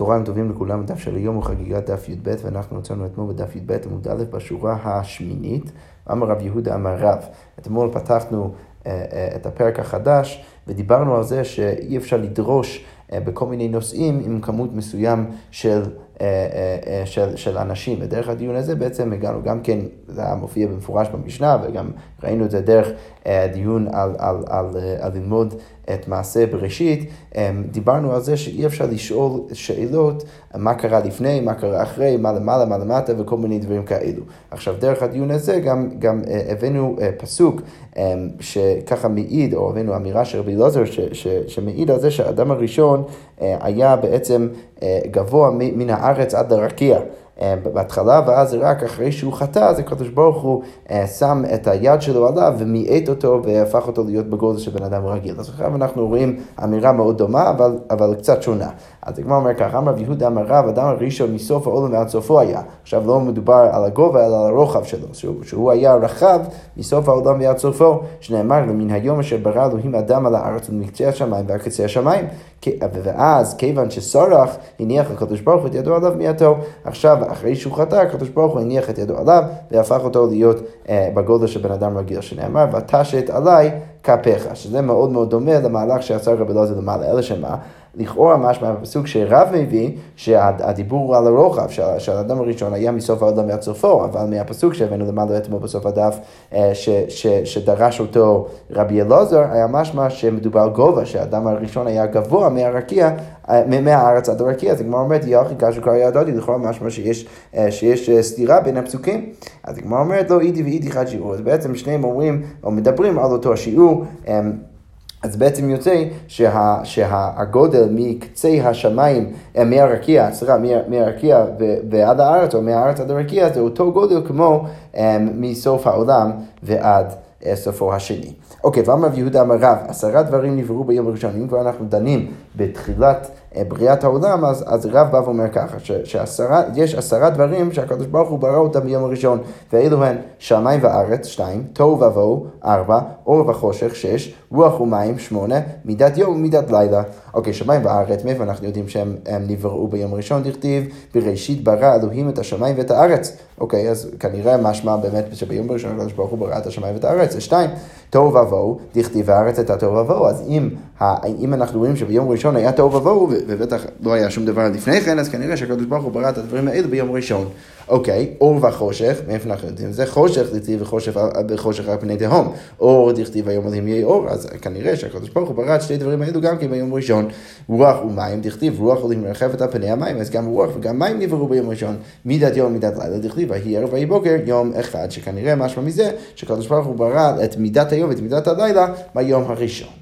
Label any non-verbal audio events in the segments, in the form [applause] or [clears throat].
צהריים טובים לכולם, הדף של היום הוא חגיגת דף י"ב, ואנחנו מצאנו אתמול בדף י"ב עמוד א' בשורה השמינית, אמר רב יהודה אמר רב. אתמול פתחנו אה, אה, את הפרק החדש, ודיברנו על זה שאי אפשר לדרוש אה, בכל מיני נושאים עם כמות מסוים של של, של אנשים. ודרך הדיון הזה בעצם הגענו גם כן, זה היה מופיע במפורש במשנה, וגם ראינו את זה דרך דיון על, על, על, על ללמוד את מעשה בראשית, דיברנו על זה שאי אפשר לשאול שאלות מה קרה לפני, מה קרה אחרי, מה למעלה, מה למטה וכל מיני דברים כאלו. עכשיו, דרך הדיון הזה גם, גם הבאנו פסוק שככה מעיד, או הבאנו אמירה של רבי אלעזר שמעיד על זה שהאדם הראשון היה בעצם גבוה מן הארץ. עד לרקיע. אה, בהתחלה, ואז רק אחרי שהוא חטא, אז הקדוש ברוך הוא אה, שם את היד שלו עליו ומיעט אותו והפך אותו להיות בגודל של בן אדם רגיל. אז עכשיו אנחנו רואים אמירה מאוד דומה, אבל, אבל קצת שונה. אז הגמרא אומר ככה, אמר רב יהודה אמר רב, אדם הראשון מסוף העולם ועד סופו היה. עכשיו לא מדובר על הגובה, אלא על הרוחב שלו, שהוא, שהוא היה רחב מסוף העולם ועד סופו, שנאמר למן היום אשר ברא אלוהים אדם על הארץ ומקצה השמיים ועד קצה השמיים. ואז כיוון שסרח, הניח הקדוש ברוך הוא את ידו עליו מיעטו. עכשיו, אחרי שהוא חטא, הקדוש ברוך הוא הניח את ידו עליו והפך אותו להיות אה, בגודל של בן אדם רגיל, שנאמר, ותשת עליי כפיך, שזה מאוד מאוד דומה למהלך שעשה רבי אלעזר למעלה, אלא שמה? לכאורה משמע בפסוק שרב מביא שהדיבור על הרוחב של האדם הראשון היה מסוף העולם ועד סופו, אבל מהפסוק שהבאנו למעלה אתמול בסוף הדף אה, ש, ש, שדרש אותו רבי אלעזר, היה משמע שמדובר על גובה, שהאדם הראשון היה גבוה מהרקיע, אה, מהארץ עד הרקיע, אז הגמרא אומרת, יחי כאשר קרא ידעתי, לכאורה משמע שיש, אה, שיש סתירה בין הפסוקים. אז הגמרא אומרת, לא אידי ואידי חד שיעור, אז בעצם שניהם אומרים, או מדברים על אותו השיעור. אז בעצם יוצא שה, שהגודל מקצה השמיים, אה, מהרקיע, סליחה, מהרקיע ועד הארץ, או מהארץ עד הרקיע, זה אותו גודל כמו um, מסוף העולם ועד uh, סופו השני. אוקיי, ואמר יהודה אמר רב, עשרה דברים נבראו ביום הראשון. אם כבר אנחנו דנים בתחילת אה, בריאת העולם, אז, אז רב בא ואומר ככה, שיש עשרה דברים שהקדוש ברוך הוא ברא אותם ביום הראשון, ואלו הן שמיים וארץ, שתיים, תוהו ובוהו, ארבע, אור וחושך, שש, רוח ומים, שמונה, מידת יום ומידת לילה. אוקיי, שמיים וארץ, מאיפה אנחנו יודעים שהם נבראו ביום הראשון, דכתיב, בראשית ברא אלוהים את השמיים ואת הארץ. אוקיי, אז כנראה משמע באמת שביום הראשון הקדוש ברוך הוא ברא את השמיים ואת הארץ, זה שתיים. תוהו ובוהו, דכתיב הארץ הייתה תוהו ובוהו, אז אם, אם אנחנו רואים שביום ראשון היה תוהו ובוהו, ובטח לא היה שום דבר לפני כן, אז כנראה שהקדוש ברוך הוא ברא את הדברים האלה ביום ראשון. אוקיי, אור וחושך, מאיפה אנחנו יודעים? זה חושך דכתיב וחושך על פני תהום. אור דכתיב היום עליהם יהיה אור, אז כנראה שהקדוש ברוך הוא ברא את שתי דברים האלו גם כן ביום ראשון. רוח ומים דכתיב, רוח עולים מרחבת על פני המים, אז גם רוח וגם מים נבראו ביום ראשון. מידת יום ומידת לילה דכתיב, ויהי ערב ויהי בוקר יום אחד, שכנראה משמע מזה שקדוש ברוך הוא ברא את מידת היום ואת מידת הלילה ביום הראשון.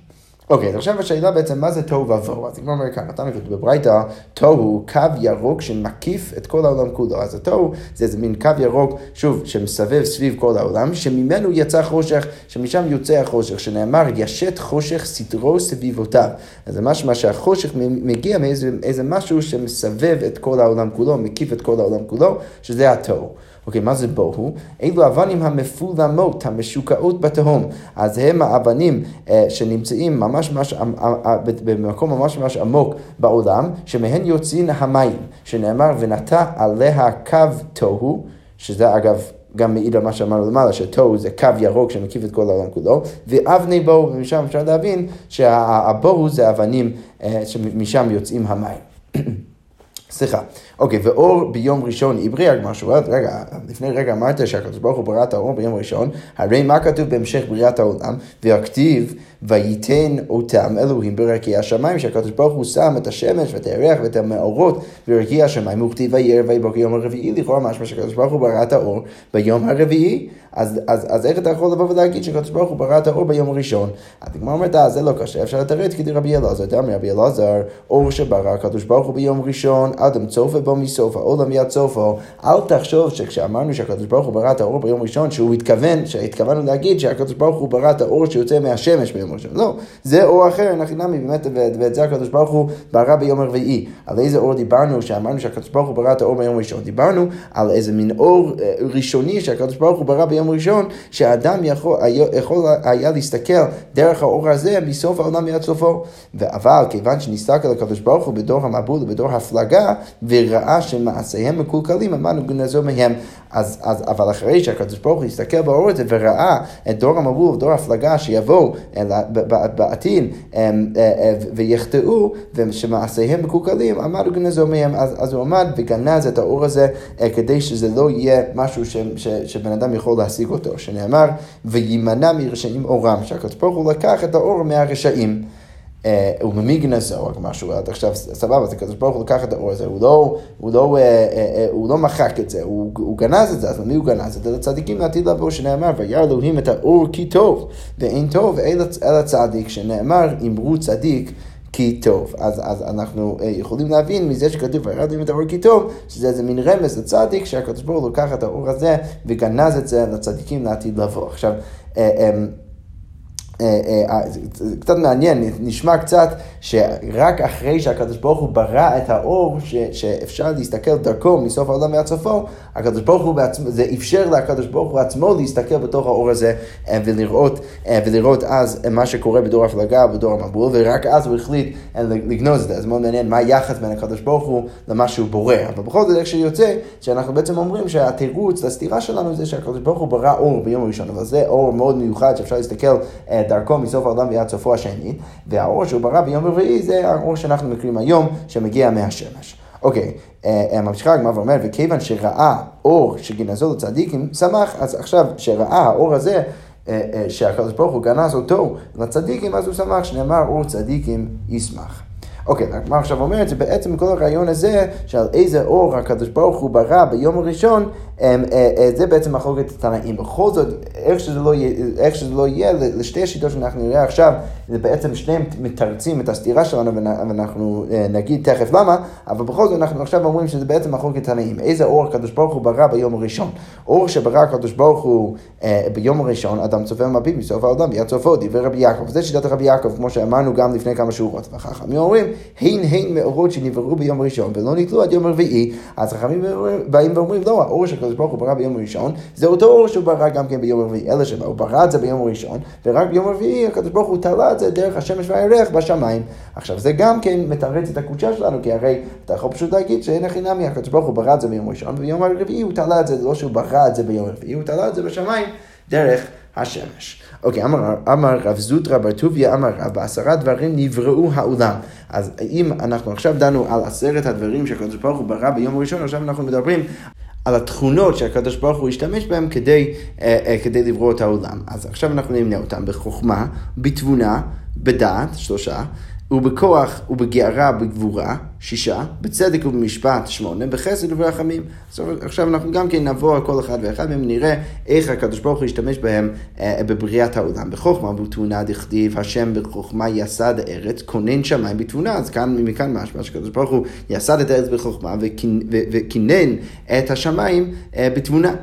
אוקיי, אז עכשיו השאלה בעצם מה זה תוהו ובוהו. אז אני אומר כאן, נתנו כתוב בברייתא, תוהו קו ירוק שמקיף את כל העולם כולו. אז התוהו זה איזה מין קו ירוק, שוב, שמסבב סביב כל העולם, שממנו יצא חושך, שמשם יוצא החושך, שנאמר ישת חושך סדרו סביבותיו. אז זה משמע שהחושך מגיע מאיזה משהו שמסבב את כל העולם כולו, מקיף את כל העולם כולו, שזה התוהו. אוקיי, מה זה בוהו? אלו אבנים המפולמות, המשוקעות בתהום. אז הם האבנים אה, שנמצאים ממש ממש אה, אה, במקום ממש ממש עמוק בעולם, שמהן יוצאים המים, שנאמר ונטע עליה קו תוהו, שזה אגב גם מעיד על מה שאמרנו למעלה, שתוהו זה קו ירוק שמקיף את כל העולם כולו, ואבני בוהו, ומשם אפשר להבין שהבוהו זה אבנים אה, שמשם יוצאים המים. [clears throat] סליחה. אוקיי, ואור ביום ראשון עברי, הגמרא שואלת, רגע, לפני רגע אמרת שהקדוש ברוך הוא ברא את האור ביום ראשון, הרי מה כתוב בהמשך בריאת העולם? והכתיב וייתן אותם אלוהים ברקיעי השמיים, שהקדוש ברוך הוא שם את השמש ואת הירח ואת המאורות ברקיעי השמיים, וכתיב וירא ויהי בוקר יום הרביעי, לכאורה משמע שהקדוש ברוך הוא ברא את האור ביום הרביעי, אז, אז, אז איך אתה יכול לבוא ולהגיד שהקדוש ברוך הוא ברא את האור ביום הראשון? אז הגמרא אומרת, אה, זה לא קשה, אפשר לתרץ כדי רבי אלעזר, דמי רבי אלעזר, אור שברא הקדוש ברוך הוא ביום ראשון, אדם צופה בו מסוף העולם יד סופו, אל תחשוב שכשאמרנו שהקדוש ברוך הוא ברא את האור ביום ראשון, שהוא התכוון, שהתכוונו להגיד שהקדוש ברוך הוא ברא את האור שיוצא מהשמש ביום ראשון. לא, זה אור אחר, אנחנו נמי באמת, ואת זה הקדוש ברוך הוא ברא ביום הרביעי. על איזה אור דיברנו שאמרנו שהקדוש ברוך הוא ברא את האור ביום ראשון? דיברנו על איזה מין אור אה, ראשוני שהקדוש ברוך הוא ברא ביום ראשון, שהאדם יכול, יכול היה להסתכל דרך האור הזה מסוף העולם ועד סופו. אבל כיוון שנסתכל הקדוש ברוך הוא בדור המבול ובדור הפלגה, וראה שמעשיהם מקולקלים, אמרנו גנזו מהם. אז, אז, אבל אחרי שהקדוש ברוך הוא הסתכל באור הזה וראה את דור המבול, דור הפלגה שיבואו בעתיד ויחטאו ושמעשיהם מקולקלים, אמרנו גנזו מהם, אז, אז הוא עמד וגנז את האור הזה כדי שזה לא יהיה משהו ש, ש, שבן אדם יכול להשיג אותו, שנאמר וימנע מרשעים אורם, שהקדוש ברוך הוא לקח את האור מהרשעים. אה, הוא ממי גנזו, רק משהו, עד עכשיו סבבה, אז הקדוש ברוך הוא לקח את האור הזה, הוא לא, הוא לא, אה, אה, הוא לא מחק את זה, הוא, הוא גנז את זה, אז למי הוא גנז את זה? לצדיקים לעתיד לבוא, שנאמר, וירא אלוהים את האור כי טוב, ואין טוב אלא צדיק, שנאמר, אמרו צדיק. כי טוב. אז, אז אנחנו יכולים להבין מזה שכתוב אלוהים את האור כי טוב, שזה איזה מין רמז לצדיק, שהקדוש ברוך הוא לקח את האור הזה וגנז את זה לצדיקים לעתיד לבוא. עכשיו, אה, אה, זה קצת מעניין, נשמע קצת שרק אחרי שהקדוש ברוך הוא ברא את האור ש, שאפשר להסתכל דרכו מסוף העולם ועד סופו, הקדוש ברוך הוא בעצמו, זה אפשר לקדוש ברוך הוא עצמו להסתכל בתוך האור הזה אה, ולראות, ולראות אז מה שקורה בדור הפלגה ובדור המבול, ורק אז הוא החליט לגנוז את זה. אז מאוד מעניין מה היחס בין הקדוש ברוך הוא למה שהוא בורא. אבל בכל זאת איך שיוצא, שאנחנו בעצם אומרים שהתירוץ לסתירה שלנו זה שהקדוש ברוך הוא ברא אור ביום הראשון, אבל זה אור מאוד מיוחד שאפשר להסתכל דרכו מסוף העולם ועד סופו השני, והאור שהוא ברא ביום רביעי זה האור שאנחנו מכירים היום, שמגיע מהשמש. אוקיי, אה, אה, ממשיכה הגמרא ואומרת, וכיוון שראה אור שגנזו לצדיקים, שמח, אז עכשיו, שראה האור הזה, אה, שהקדוש ברוך הוא גנז אותו לצדיקים, אז הוא שמח, שנאמר אור צדיקים ישמח. אוקיי, הגמרא עכשיו אומרת שבעצם כל הרעיון הזה, שעל איזה אור הקדוש ברוך הוא ברא ביום הראשון, זה בעצם מחלוקת התנאים. בכל זאת, איך שזה לא יהיה, איך שזה לא יהיה לשתי השיטות שאנחנו נראה עכשיו, זה בעצם שניהם מתרצים את הסתירה שלנו, ואנחנו אה, נגיד תכף למה, אבל בכל זאת אנחנו עכשיו אומרים שזה בעצם מחלוקת תנאים. איזה אור הקדוש ברוך הוא ברא ביום הראשון? אור שברא הקדוש ברוך הוא ביום הראשון, אדם צופה ומביט מסוף העולם, ביד סופו, דיבר רבי יעקב. זה שיטת רבי יעקב, כמו שאמרנו גם לפני כמה שורות. וחכמים אומרים, הן הן מאורות שנבראו ביום ראשון ולא נתלו עד יום רביעי, אז חכמים באים ואומרים, לא, האור שהקדוש ברוך הוא ברא ביום ראשון, זה אותו אור שהוא ברא גם כן ביום רביעי, אלא שהוא ברא את זה ביום ראשון, ורק ביום רביעי הקדוש ברוך הוא תלה את זה דרך השמש והירח בשמיים. עכשיו זה גם כן מתרץ את הקודשה שלנו, כי הרי אתה יכול פשוט להגיד שאין הכי נמי, הקדוש ברוך הוא ברא את זה ביום ראשון, וביום הרביעי הוא תלה את זה, לא שהוא ברא את זה ביום רביעי, הוא תלה את זה בשמיים דרך השמש. אוקיי, אמר, אמר רב זוטרא בר טוביה, אמר רב, בעשרה דברים נבראו העולם. אז אם אנחנו עכשיו דנו על עשרת הדברים שהקדוש ברוך הוא ברא ביום הראשון, עכשיו אנחנו מדברים על התכונות שהקדוש ברוך הוא השתמש בהן כדי, אה, אה, כדי לברוא את העולם. אז עכשיו אנחנו נמנה אותם בחוכמה, בתבונה, בדעת, שלושה, ובכוח ובגערה בגבורה, שישה, בצדק ובמשפט, שמונה, בחסד וברחמים. עכשיו אנחנו גם כן נבוא על כל אחד ואחד מהם, נראה איך הקדוש ברוך הוא ישתמש בהם אה, בבריאת העולם. בחוכמה ובתבונה דכתיב, השם בחוכמה יסד הארץ, כונן שמיים בתבונה. אז כאן, מכאן משמע שקדוש ברוך הוא יסד את הארץ בחוכמה וכינן את השמיים אה, בתבונה.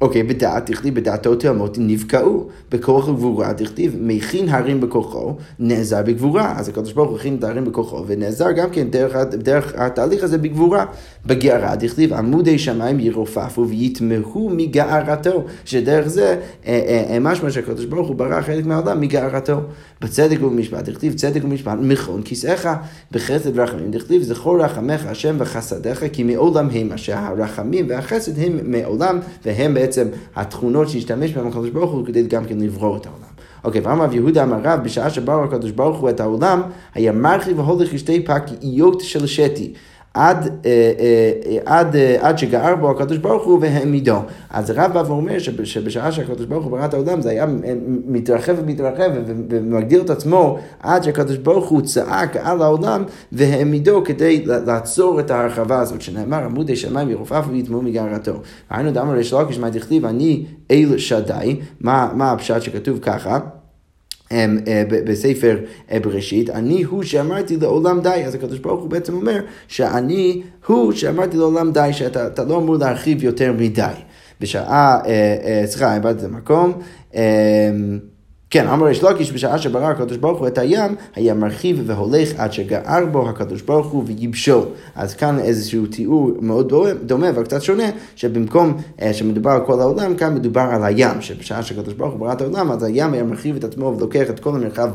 אוקיי, בדעת, דכתיב בדעתו תאמות נבקעו, בכוח וגבורה, דכתיב מכין הרים בכוחו, נעזר בגבורה. אז הקדוש ברוך הוא הכין את ההרים בכוחו, ונעזר גם כן דרך, דרך התהליך הזה בגבורה. בגערה, דכתיב עמודי שמיים ירופפו ויתמהו מגערתו, שדרך זה אה, אה, אה, משמע שהקדוש ברוך הוא ברא חלק מהעולם מגערתו. בצדק ובמשפט, דכתיב צדק ובמשפט, מכון כיסאיך, בחסד ורחמים, דכתיב זכור רחמך השם וחסדיך, כי מעולם המה, שהרחמים והחסד הם מעולם, והם בעצם התכונות שהשתמש בהם הקדוש ברוך הוא כדי גם כן לברוא את העולם. אוקיי, ואמר רב יהודה אמר רב, בשעה שבאו הקדוש ברוך הוא את העולם, היה מרחיב והולך לשתי פקאיות של שתי. עד, אה, אה, עד, אה, עד שגער בו הקדוש ברוך הוא והעמידו. אז הרב בא ואומר שבשעה שהקדוש ברוך הוא ברא את העולם זה היה מתרחב ומתרחב ומגדיל את עצמו עד שהקדוש ברוך הוא צעק על העולם והעמידו כדי לעצור את ההרחבה הזאת שנאמר עמודי שמיים ירופף ויתמו מגערתו. היינו דאמר ריש לקיש מה דכתיב אני אל שדי, מה, מה הפשט שכתוב ככה? אמ, אה, בספר אה, בראשית, אני הוא שאמרתי לעולם די, אז הקדוש ברוך הוא בעצם אומר שאני הוא שאמרתי לעולם די, שאתה לא אמור להרחיב יותר מדי. בשעה, אה, סליחה, איבדתי את המקום. כן, אמר ריש לקיש בשעה שברא הקדוש ברוך הוא את הים, היה מרחיב והולך עד שגער בו הקדוש ברוך הוא וייבשו. אז כאן איזשהו תיאור מאוד דומה אבל קצת שונה, שבמקום אה, שמדובר על כל העולם, כאן מדובר על הים, שבשעה שהקדוש ברוך הוא ברא את העולם, אז הים היה מרחיב את עצמו ולוקח את כל המרחב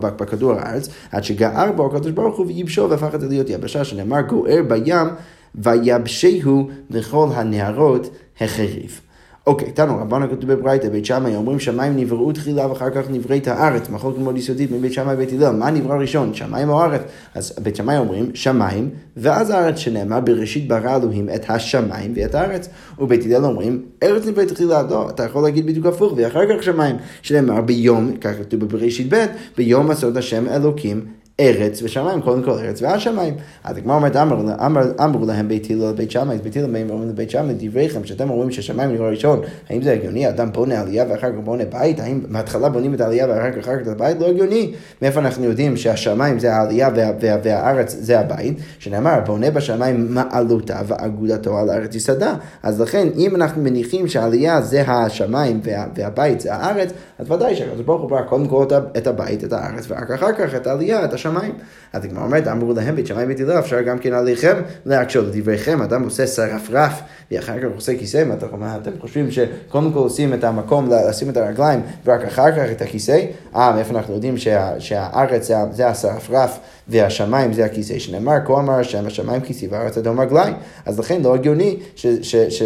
בכדור הארץ, עד שגער בו הקדוש ברוך הוא וייבשו והפך את זה להיות יבשה, שנאמר גוער בים ויבשהו לכל הנהרות החריב. אוקיי, תנו רבנו כתוב בברייתא, בית שמאי אומרים שמיים נבראו תחילה ואחר כך נבראת הארץ, מחלוקת מאוד יסודית מבית שמאי ובית הלל, מה נברא ראשון, שמיים או ארץ? אז בית שמאי אומרים שמיים, ואז הארץ שנאמר בראשית ברא אלוהים את השמיים ואת הארץ, ובית הלל אומרים ארץ נבראת תחילה, לא, אתה יכול להגיד בדיוק הפוך, ואחר כך שמיים, שנאמר ביום, כך כתוב בבראשית ב', ביום עשות השם אלוקים ארץ ושמיים, קודם כל ארץ ואז שמיים. אז הגמרא אומרת, אמרו להם בית הלל לבית שמאי, בית הלל באים ואומרים לבית שמאי, דבריכם, שאתם אומרים ששמיים נראה ראשון, האם זה הגיוני? אדם בונה עלייה ואחר כך בונה בית? האם בהתחלה בונים את העלייה ואחר כך את הבית? לא הגיוני. מאיפה אנחנו יודעים שהשמיים זה העלייה והארץ זה הבית? שנאמר, בונה בשמיים מעלותה ואגודתו על הארץ יסדה. אז לכן, אם אנחנו מניחים שהעלייה זה השמיים והבית זה הארץ, אז ודאי שהקדוש ברוך הוא ברא קודם כל את הבית, את הארץ, ואחר כך את העלייה, את השמיים. השמיים. אז הגמרא אומרת, אמרו להם בית שמאי בית אפשר גם כן עליכם להקשות לדבריכם, אדם עושה שרפרף, ואחר כך עושה כיסא, מה אתם חושבים שקודם כל עושים את המקום לשים את הרגליים, ורק אחר כך את הכיסא? אה, מאיפה אנחנו יודעים שה, שהארץ זה, זה השרפרף והשמיים זה הכיסא שנאמר, כה אמר השם השמיים כיסי והארץ אדום רגליים. אז לכן לא הגיוני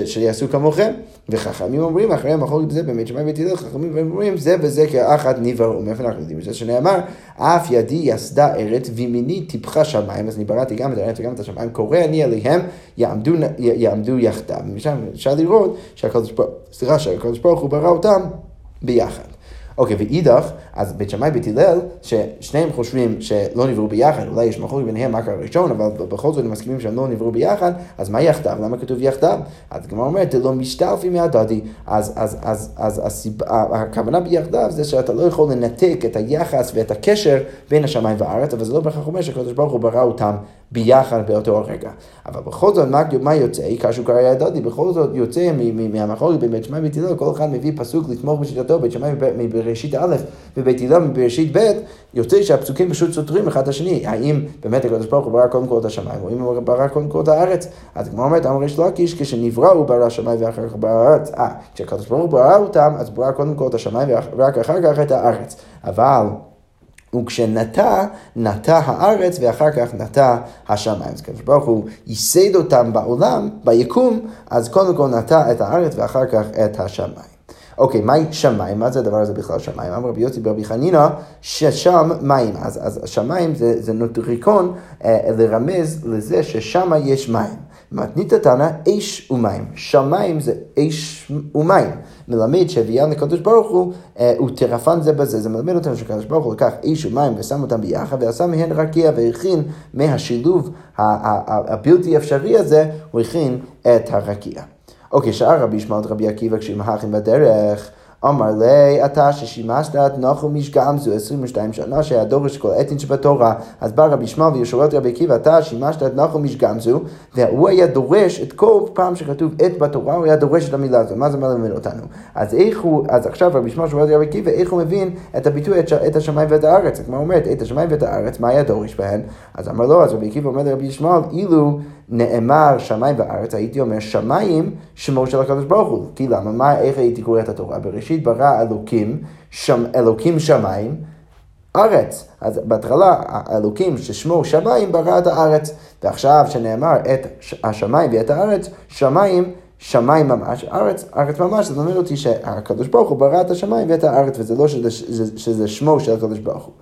שיעשו כמוכם. וחכמים אומרים, אחרי המחלוקת בזה, באמת שמיים הלל, חכמים אומרים, זה וזה כאחד נבראו. מאיפה אנחנו יודעים? זה שנאמר, אף ידי יסדה ארץ ומיני טיפחה שמיים, אז אני בראתי גם את הארץ וגם את השמיים, קורא אני עליהם, יעמדו, יעמדו יחדיו. ומשם אפשר לראות שהקדוש ברוך הוא ברא אותם ביחד. אוקיי, ואידך, אז בית שמאי ובית הלל, ששניהם חושבים שלא נבראו ביחד, אולי יש מחלוקת ביניהם מה קרה ראשון, אבל בכל זאת הם מסכימים שהם לא נבראו ביחד, אז מה יחדיו? למה כתוב יחדיו? אז הגמרא אומרת, לא משתלפים מהדדי. אז, אז, אז, אז הסיבה, הכוונה ביחדיו זה שאתה לא יכול לנתק את היחס ואת הקשר בין השמיים והארץ, אבל זה לא בהכרח אומר שהקדוש ברוך הוא ברא אותם ביחד באותו הרגע. אבל בכל זאת, מה, מה יוצא? כאשר קרא ידעתי, בכל זאת יוצא מהמחלוקת בין בית שמאי ובית הלל, כל אחד מביא פסוק לתמוך בשיטתו, בית שמאי מבראשית א' ובית הלל מבראשית ב', יוצא שהפסוקים פשוט סותרים אחד את השני. האם באמת הקדוש ברוך הוא ברא קודם כל את השמיים, או אם הוא ברא קודם כל את הארץ? אז כמו אומרת, אמר יש לקיש, כשנברא הוא ברא שמיים ואחר כך ברא הארץ. אה, כשהקדוש ברוך הוא ברא אותם, אז ברא קודם כל את השמיים ורק אחר כך את הארץ. אבל... וכשנטע, נטע הארץ ואחר כך נטע השמיים. אז הקדוש ברוך הוא ייסד אותם בעולם, ביקום, אז קודם כל נטע את הארץ ואחר כך את השמיים. אוקיי, מה שמיים? מה זה הדבר הזה בכלל שמיים? אמר רבי יוסי ברבי חנינא, ששם מים. אז, אז שמיים זה, זה נוטריקון אה, לרמז לזה ששם יש מים. מתנית תנא אש ומים. שמיים זה אש ומים. מלמד שהביאם לקדוש ברוך הוא, אה, הוא טרפן זה בזה. זה מלמד אותנו שקדוש ברוך הוא לקח אש ומים ושם אותם ביחד ועשה מהן רקיע והכין מהשילוב הבלתי אפשרי הזה, הוא הכין את הרקיע. אוקיי, שאר רבי ישמעאל רבי עקיבא האחים בדרך אמר לי, אתה ששימשת את נחום משגמזו 22 שנה שהיה דורש כל עתין שבתורה, אז בא רבי ישמעאל וישאל את רבי עקיבא, אתה שימשת את נחום משגמזו, והוא היה דורש את כל פעם שכתוב עת בתורה, הוא היה דורש את המילה הזו, מה זה מלמד אותנו? אז איך הוא, אז עכשיו רבי ישמעאל שואל את רבי עקיבא, איך הוא מבין את הביטוי את, את השמיים ואת הארץ? כמו אומרת, את השמיים ואת הארץ, מה היה דורש בהן? אז אמר לו, אז רבי עקיבא אומר לרבי ישמעאל, אילו נאמר שמיים וארץ, הייתי אומר שמיים שמו של הקדוש ברוך הוא. כי למה? מה, איך הייתי קורא את התורה? בראשית ברא אלוקים, שם, אלוקים שמיים, ארץ. אז בהתחלה אלוקים ששמו שמיים ברא את הארץ. ועכשיו שנאמר את השמיים ואת הארץ, שמיים שמיים ממש, ארץ, ארץ ממש, זה אומר אותי שהקדוש ברוך הוא ברא את השמיים ואת הארץ, וזה לא שזה, שזה, שזה שמו של הקדוש ברוך הוא.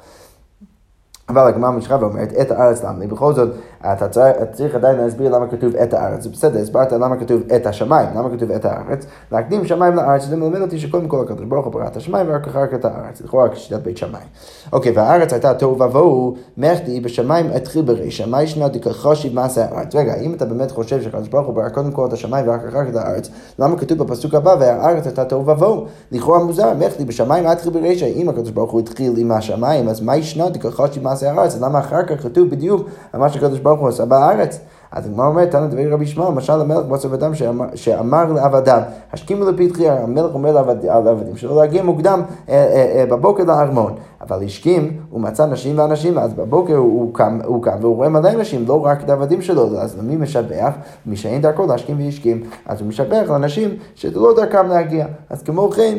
אבל הגמרא ממשיכה ואומרת, את הארץ למה? בכל זאת, אתה צריך עדיין להסביר למה כתוב את הארץ. זה בסדר, הסברת למה כתוב את השמיים, למה כתוב את הארץ. להקדים שמיים לארץ, זה מלמד אותי שקודם כל הקדוש ברוך הוא ברא את השמיים ורק אחר כך את הארץ. לכאורה כשיטת בית שמיים. אוקיי, והארץ הייתה תוהו ובוהו, מחדי בשמיים התחיל ברישא, מה ישנה דכחושיב מעשה הארץ. רגע, אם אתה באמת חושב שהקדוש ברוך הוא ברא קודם כל את השמיים ורק אחר כך את הארץ, למה כתוב בפסוק הבא, והארץ הייתה תוהו ובוהו? לכאורה מוזר, מחדי בשמיים התחיל ברישא, אם הקדוש ברוך הוא התחיל עם השמיים, אז מה ישנה דכחושיב מעשה הארץ? למה אחר כך כתוב בדיוק על מה שהקדוש ברוך הוא עשה בארץ? אז הגמרא אומרת, תנא דברי רבי ישמעאל, משל המלך בשר ודם שאמר, לעבדיו, השכימו לפתחי, המלך אומר לעבד, לעבדים שלו להגיע מוקדם אה, אה, אה, בבוקר לארמון. אבל השכים, הוא מצא נשים ואנשים, אז בבוקר הוא, קם, הוא קם והוא רואה מלא נשים, לא רק את העבדים שלו, אז למי משבח? מי שאין דרכו להשכים והשכים, אז הוא משבח לאנשים שזה לא דרכם להגיע. אז כמו כן,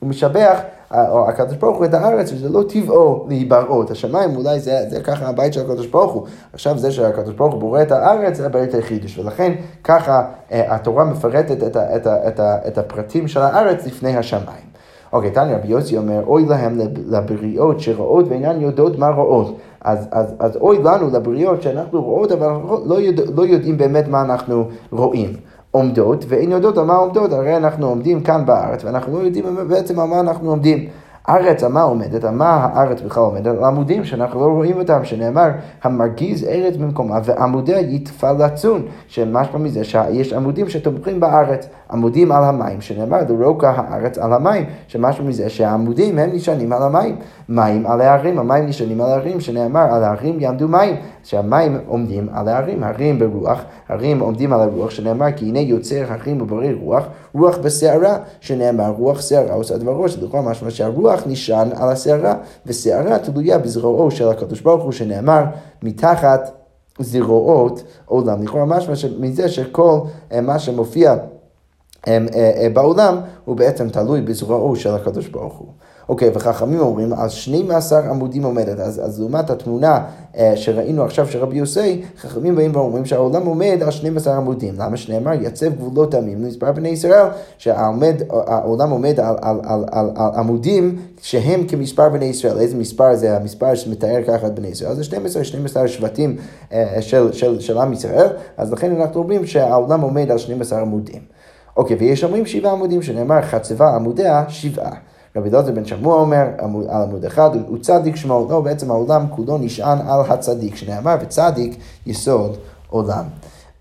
הוא משבח, או הקדוש ברוך הוא את הארץ, וזה לא טבעו להיבראות. השמיים אולי זה, זה ככה הבית של הקדוש ברוך הוא. עכשיו זה שהקדוש ברוך הוא בורא את הארץ, זה הבית היחידש. ולכן ככה אה, התורה מפרטת את, את, את, ה, את הפרטים של הארץ לפני השמיים. אוקיי, תניא רבי יוסי אומר, אוי להם לבריאות שרואות ואינן יודעות מה רואות. אז, אז, אז אוי לנו לבריאות שאנחנו רואות, אבל לא, יודע, לא יודעים באמת מה אנחנו רואים. עומדות, ואין יודעות על מה עומדות, הרי אנחנו עומדים כאן בארץ, ואנחנו לא יודעים בעצם על מה אנחנו עומדים. ארץ, על מה עומדת? על מה הארץ בכלל עומדת? על עמודים שאנחנו לא רואים אותם, שנאמר, המרגיז ארץ במקומה ועמודיה יתפלצון, שמשמע מזה שיש עמודים שתומכים בארץ, עמודים על המים, שנאמר, לרוקה הארץ על המים, שמשמע מזה שהעמודים הם נשענים על המים. מים על ההרים, המים נשענים על ההרים, שנאמר, על ההרים יעמדו מים, שהמים עומדים על ההרים, הרים ברוח, הרים עומדים על הרוח, שנאמר, כי הנה יוצר הרים וברי רוח, רוח בסערה, שנאמר, רוח שערה עושה דברו, שלכל משמע שהרוח נשען על הסערה, וסערה תלויה בזרועו של הקדוש ברוך הוא, שנאמר, מתחת זרועות עולם. לכאורה משמע מזה שכל אה, מה שמופיע אה, אה, בעולם הוא בעצם תלוי בזרועו של הקדוש ברוך הוא. אוקיי, וחכמים אומרים, על 12 עמודים עומדת. אז, אז לעומת התמונה אה, שראינו עכשיו של רבי יוסי, חכמים באים ואומרים שהעולם עומד על 12 עמודים. למה שנאמר, יצב גבולות עמים למספר בני ישראל, שהעולם עומד על, על, על, על, על עמודים שהם כמספר בני ישראל. איזה מספר זה המספר שמתאר ככה את בני ישראל? זה 12, 12 שבטים אה, של, של, של עם ישראל, אז לכן אנחנו אומרים שהעולם עומד על 12 עמודים. אוקיי, ויש אומרים שבעה עמודים, שנאמר חצבה עמודיה שבעה. רבי דוד בן שמוע אומר על עמוד אחד, הוא צדיק שמו, לא, בעצם העולם כולו נשען על הצדיק, שנאמר וצדיק יסוד עולם.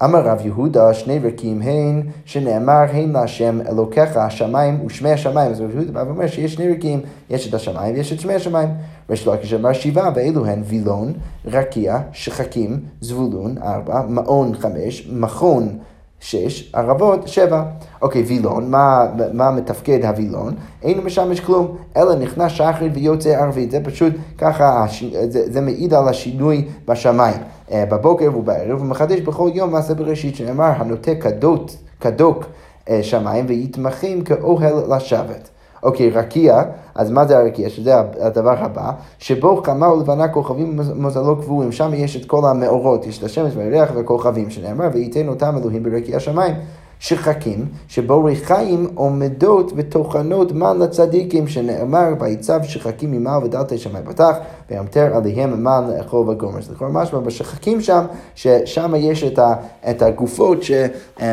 אמר רב יהודה, שני רקים הן, שנאמר הן להשם אלוקיך השמיים ושמי השמיים. אז רב יהודה בא ואומר שיש שני רקים, יש את השמיים ויש את שמי השמיים. ויש לו אמר שבעה, ואלו הן וילון, רקיע, שחקים, זבולון, ארבע, מעון, חמש, מכון, שש, ערבות, שבע. אוקיי, וילון, מה, מה מתפקד הווילון? אינו משמש כלום, אלא נכנס שחרית ויוצא ערבית. זה פשוט ככה, זה, זה מעיד על השינוי בשמיים. אה, בבוקר ובערב, ומחדש בכל יום מעשה בראשית, שנאמר, הנוטה כדות, כדוק אה, שמיים ויתמכים כאוהל לשבת. אוקיי, רקיע, אז מה זה הרקיע? שזה הדבר הבא, שבו חמה ולבנה כוכבים מזלו קבועים, שם יש את כל המאורות, יש את השמש והירח והכוכבים, שנאמר, וייתן אותם אלוהים ברקיע השמיים. שחקים, שבו ריחיים עומדות וטוחנות מן לצדיקים, שנאמר, ויצב שחקים ממעל ודלתי שמיים פתח, וימתר עליהם מן לאכול וגומר. זה כבר משמע בשחקים שם, ששם יש את, ה, את הגופות ש... או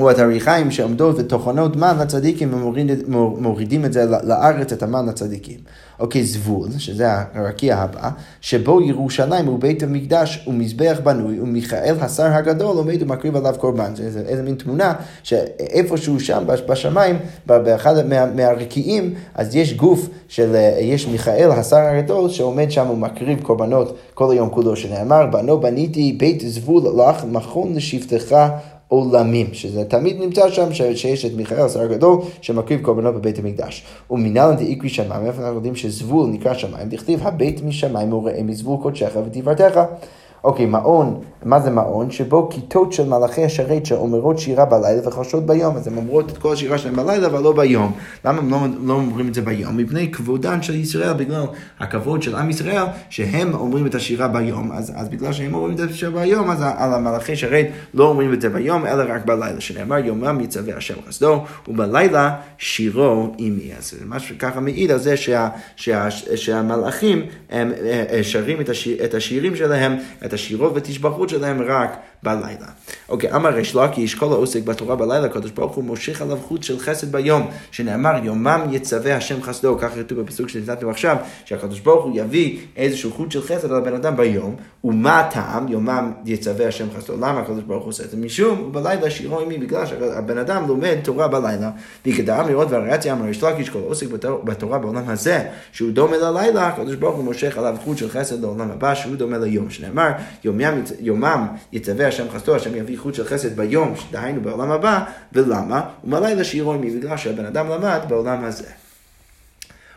את הריחיים שעומדות וטוחנות מן לצדיקים ומורידים את זה לארץ, את המן לצדיקים. אוקיי, זבול, שזה הרקיע הבא, שבו ירושלים הוא בית המקדש ומזבח בנוי, ומיכאל השר הגדול עומד ומקריב עליו קורבן. זה איזה מין תמונה שאיפשהו שם בשמיים, באחד מה, מהרקיעים, אז יש גוף של, יש מיכאל השר הגדול שעומד שם ומקריב קורבנות כל היום כולו, שנאמר, בנו בניתי בית זבול לך מכון לשבטך עולמים, שזה תמיד נמצא שם שיש את מיכאל, השר הגדול, שמקריב קורבנות בבית המקדש. ומנהלן דאיקרי שמיים, איפה אנחנו יודעים שזבול נקרא שמיים, דכתיב הבית משמיים וראה מזבול קודשך ותפארתך. אוקיי, מעון, מה זה מעון? שבו כיתות של מלאכי השרת שאומרות שירה בלילה וחשות ביום, אז הן אומרות את כל השירה שלהן בלילה, אבל לא ביום. למה הם לא, לא אומרים את זה ביום? מפני כבודן של ישראל, בגלל הכבוד של עם ישראל, שהם אומרים את השירה ביום, אז, אז בגלל שהם אומרים את השירה ביום, אז על המלאכי שרת לא אומרים את זה ביום, אלא רק בלילה, שנאמר יומם יצווה השם חסדו, ובלילה שירו עמי. אז משהו ככה מעיד על זה שה, שה, שהמלאכים הם, הם שרים את, השיר, את השירים שלהם, את השירות ותשבחות שלהם רק בלילה. אוקיי, אמר ריש לקיש, כל העוסק בתורה בלילה, הקדוש ברוך הוא מושך עליו חוט של חסד ביום, שנאמר יומם יצווה השם חסדו, ככה כתוב בפסוק שנתתם עכשיו, שהקדוש ברוך הוא יביא איזשהו חוט של חסד על הבן אדם ביום, ומה הטעם, יומם יצווה השם חסדו, למה הקדוש ברוך הוא עושה את זה? משום, ובלילה שירו עמי, בגלל שהבן אדם לומד תורה בלילה, וכדאם לראות והריאציה אמר ריש לקיש, כל העוסק בתורה בעולם הזה, שהוא דומה ללילה, הקדוש ברוך הוא מושך עליו חוט של חסד לעולם הבא, שהוא דומה ליום, שנאמר, יומם יצווה השם חסדו, השם יביא חוט של חסד ביום, דהיינו בעולם הבא, ולמה? ומלילה שירו בגלל שהבן אדם למד בעולם הזה.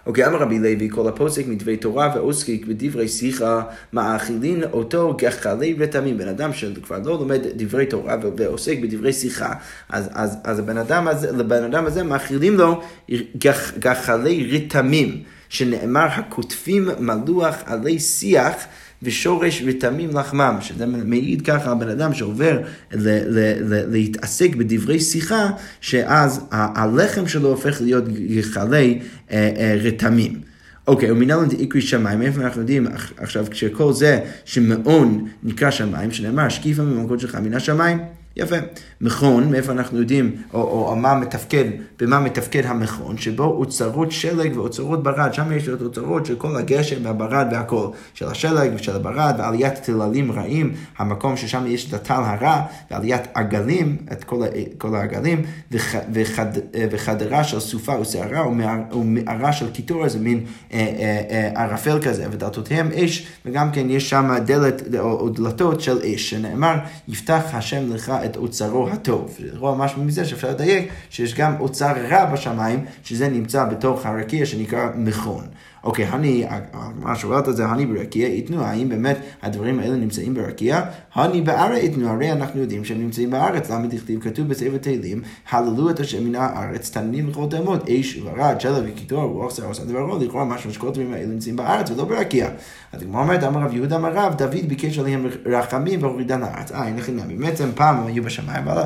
אוקיי, אמר רבי לוי, כל הפוסק מדברי תורה ועוסקיק בדברי שיחה, מאכילין אותו גחלי רתמים. בן אדם שכבר לא לומד דברי תורה ועוסק בדברי שיחה, אז, אז, אז הבן אדם הזה, לבן אדם הזה מאכילים לו גח, גחלי רתמים, שנאמר הכותפים מלוח עלי שיח. ושורש ותמים לחמם, שזה מעיד ככה על בן אדם שעובר ל- ל- ל- להתעסק בדברי שיחה, שאז הלחם שלו הופך להיות גחלי אה, אה, רתמים. אוקיי, ומנהלן דאיקרי שמיים, איפה אנחנו יודעים עכשיו כשכל זה שמעון נקרא שמיים, שנאמר שקיפה ממקום שלך מן השמיים. יפה. מכון, מאיפה אנחנו יודעים, או, או, או מה מתפקד, במה מתפקד המכון, שבו אוצרות שלג ואוצרות ברד, שם יש את אוצרות של כל הגשם והברד והכל, של השלג ושל הברד, ועליית טללים רעים, המקום ששם יש את הטל הרע, ועליית עגלים, את כל, כל העגלים, וח, וחד, וחדרה של סופה ושערה, ומערה של קיטור, זה מין אה, אה, אה, ערפל כזה, ודלתותיהם אש, וגם כן יש שם דלת או, או דלתות של אש, שנאמר, יפתח השם לך את אוצרו הטוב. רואה משהו מזה שאפשר לדייק שיש גם אוצר רע בשמיים, שזה נמצא בתוך הרקיע שנקרא מכון. אוקיי, אני, מה שואלת את זה, אני ברקיע יתנו, האם באמת הדברים האלה נמצאים ברקיע? הני בארץ איתנהו, הרי אנחנו יודעים שהם נמצאים בארץ, למה דכתיב כתוב בספר תהילים, הללו את השם מן הארץ, תנינים וכל תהומות, אש וברד, שלג וקיטור, רוח סערה עושה דברו, לכאורה משמע שכל הדברים האלה נמצאים בארץ ולא ברקיע. אז הגמרא אומרת, אמר רב יהודה אמר רב, דוד ביקש עליהם רחמים והורידן לארץ. אה, הן אמנם, בעצם פעם הם היו בשמיים, אבל...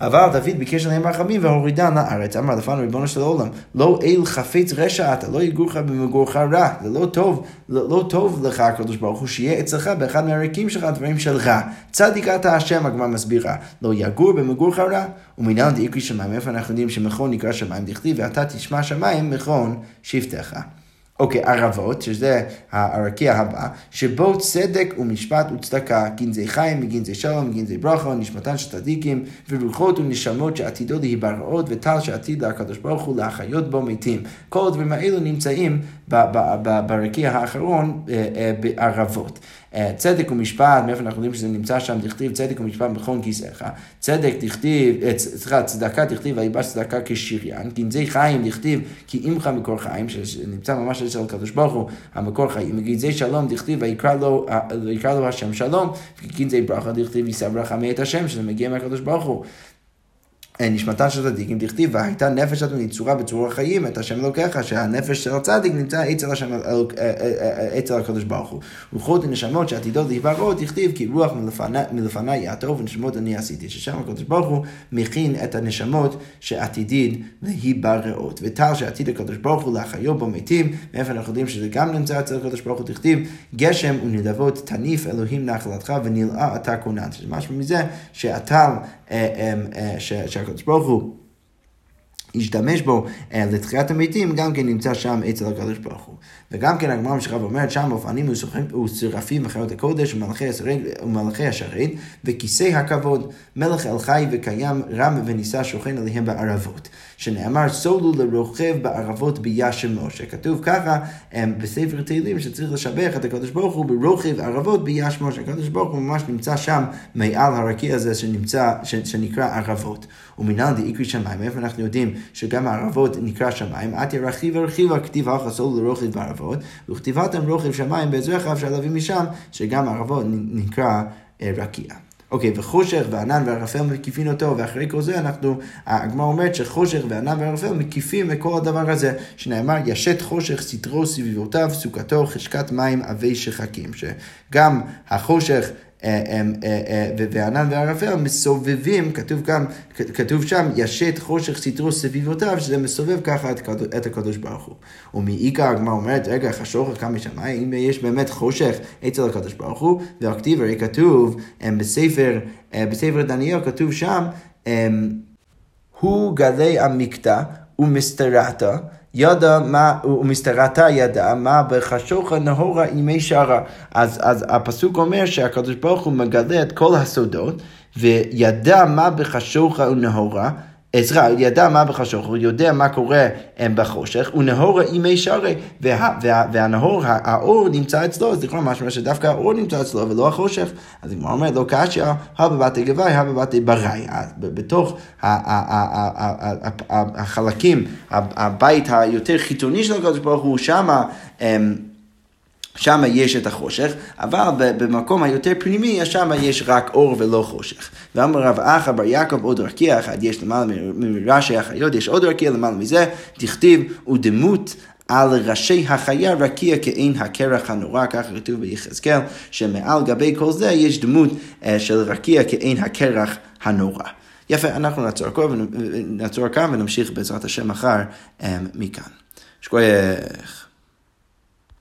אבל דוד ביקש עליהם רחמים והורידן לארץ. אמר לפניו ריבונו של עולם, לא אל חפץ רשע אתה, לא יגורך במגורך רע. זה לא טוב, לא, טוב לך הקדוש ברוך הוא שיהיה אצלך באחד מהרקיעים שלך דברים של רע. צדיק אתה השם, הגמרא מסבירה. לא יגור במגורך רע. ומנהל דאיקרי שמיים, איפה אנחנו יודעים שמכון נקרא שמיים דכתיב, ואתה תשמע שמיים מכון שבטך. אוקיי, ערבות, שזה הרקיע הבא, שבו צדק ומשפט וצדקה, גנזי חיים וגנזי שלום וגנזי ברכה, נשמתן של צדיקים, ורוחות ונשמות שעתידו להיבראות, וטל שעתיד לקדוש ברוך הוא להחיות בו מתים. כל הדברים האלו נמצאים ברקיע האחרון אה, אה, בערבות. אה, צדק ומשפט, מאיפה אנחנו יודעים שזה נמצא שם, דכתיב צדק ומשפט בכל כיסאיך. צדק דכתיב, סליחה, צדקה דכתיב ויבש צדקה כשריין. גנזי חיים דכתיב כי עמך מקור חיים, שנמצא ממש אצל הקדוש ברוך הוא, המקור חיים. וגנזי שלום דכתיב ויקרא לו, לו השם שלום. וגנזי ברכה דכתיב יישא ברכה מאת השם, שזה מגיע מהקדוש ברוך הוא. נשמתה של צדיקים, דכתיב, והייתה נפש אדוני נצורה בצרור החיים, את השם אלוקיך, שהנפש של הצדיק נמצא אצל השם, אה, אה, אה, אצל הקדוש ברוך הוא. רוחות ונשמות שעתידות להיברות, דכתיב, כי רוח מלפניי יעטוב ונשמות אני עשיתי, ששם הקדוש ברוך הוא מכין את הנשמות שעתידין להיבראות. וטל שעתיד הקדוש ברוך הוא להחיו בו מתים, מאיפה אנחנו יודעים שזה גם נמצא אצל הקדוש ברוך הוא, דכתיב, גשם ונדבות תניף אלוהים נחלתך ונלאה אתה כונן. שזה משהו מזה שהטל שהקדוש ברוך הוא השתמש בו לתחיית המתים, גם כן נמצא שם אצל הקדוש ברוך הוא. וגם כן הגמרא ממשיכה ואומרת שם אופנים ושרפים וחיות הקודש ומלאכי השרת וכיסא הכבוד מלך אל חי וקיים רם ונישא שוכן עליהם בערבות. שנאמר סולו לרוכב בערבות ביש משה. כתוב ככה בספר תהילים שצריך לשבח את הקדוש ברוך הוא ברוכב ערבות ביש משה. הקדוש ברוך הוא ממש נמצא שם מעל הרקיע הזה שנמצא, שנקרא ערבות ומנהל דאיקרי שמיים איפה אנחנו יודעים שגם הערבות נקרא שמיים עתיה רכיבה רכיבה כתיב הלכה סולו לרוכב בערבות ערבות, וכתיבתם רוכב שמיים בעזרך אפשר להביא משם, שגם ערבות נקרא אה, רקיע. אוקיי, וחושך וענן וערפל מקיפים אותו, ואחרי כל זה אנחנו, הגמרא אומרת שחושך וענן וערפל מקיפים את כל הדבר הזה, שנאמר ישת חושך סתרו סביבותיו, סוכתו חשקת מים עבי שחקים, שגם החושך והענן והערפל מסובבים, כתוב גם, כתוב שם, ישת חושך סתרו סביבותיו, שזה מסובב ככה את הקדוש ברוך הוא. ומעיקר הגמרא אומרת, רגע, חשוך קם משמיים, אם יש באמת חושך אצל הקדוש ברוך הוא, והכתיב הרי כתוב בספר, בספר דניאל, כתוב שם, הוא גלי המקטע ומסתרתה. ידע מה, ומסתרתה ידע מה בחשוכה נהורה ימי שערה. אז, אז הפסוק אומר שהקדוש ברוך הוא מגלה את כל הסודות, וידע מה בחשוכה ונהורה. עזרא ידע מה בחשוך, הוא יודע מה קורה בחושך, ונהור אימי שרי, וה, וה, והנהור, האור נמצא אצלו, אז לכאורה משמע שדווקא האור נמצא אצלו ולא החושך. אז היא אומרת, לא קשיא, הא בבתי גבאי, הא בבתי בראי. בתוך החלקים, הבית היותר חיתוני של הקדוש ברוך הוא, שמה... שם יש את החושך, אבל במקום היותר פנימי, שם יש רק אור ולא חושך. ואמר רב אחא בר יעקב עוד רקיע אחד, יש למעלה מראשי החיות, יש עוד רקיע למעלה מזה, תכתיב ודמות על ראשי החיה רקיע כעין הקרח הנורא, ככה כתוב ביחזקאל, שמעל גבי כל זה יש דמות אה, של רקיע כעין הקרח הנורא. יפה, אנחנו נעצור, כאן ונמשיך בעזרת השם מחר אה, מכאן. שכוייך.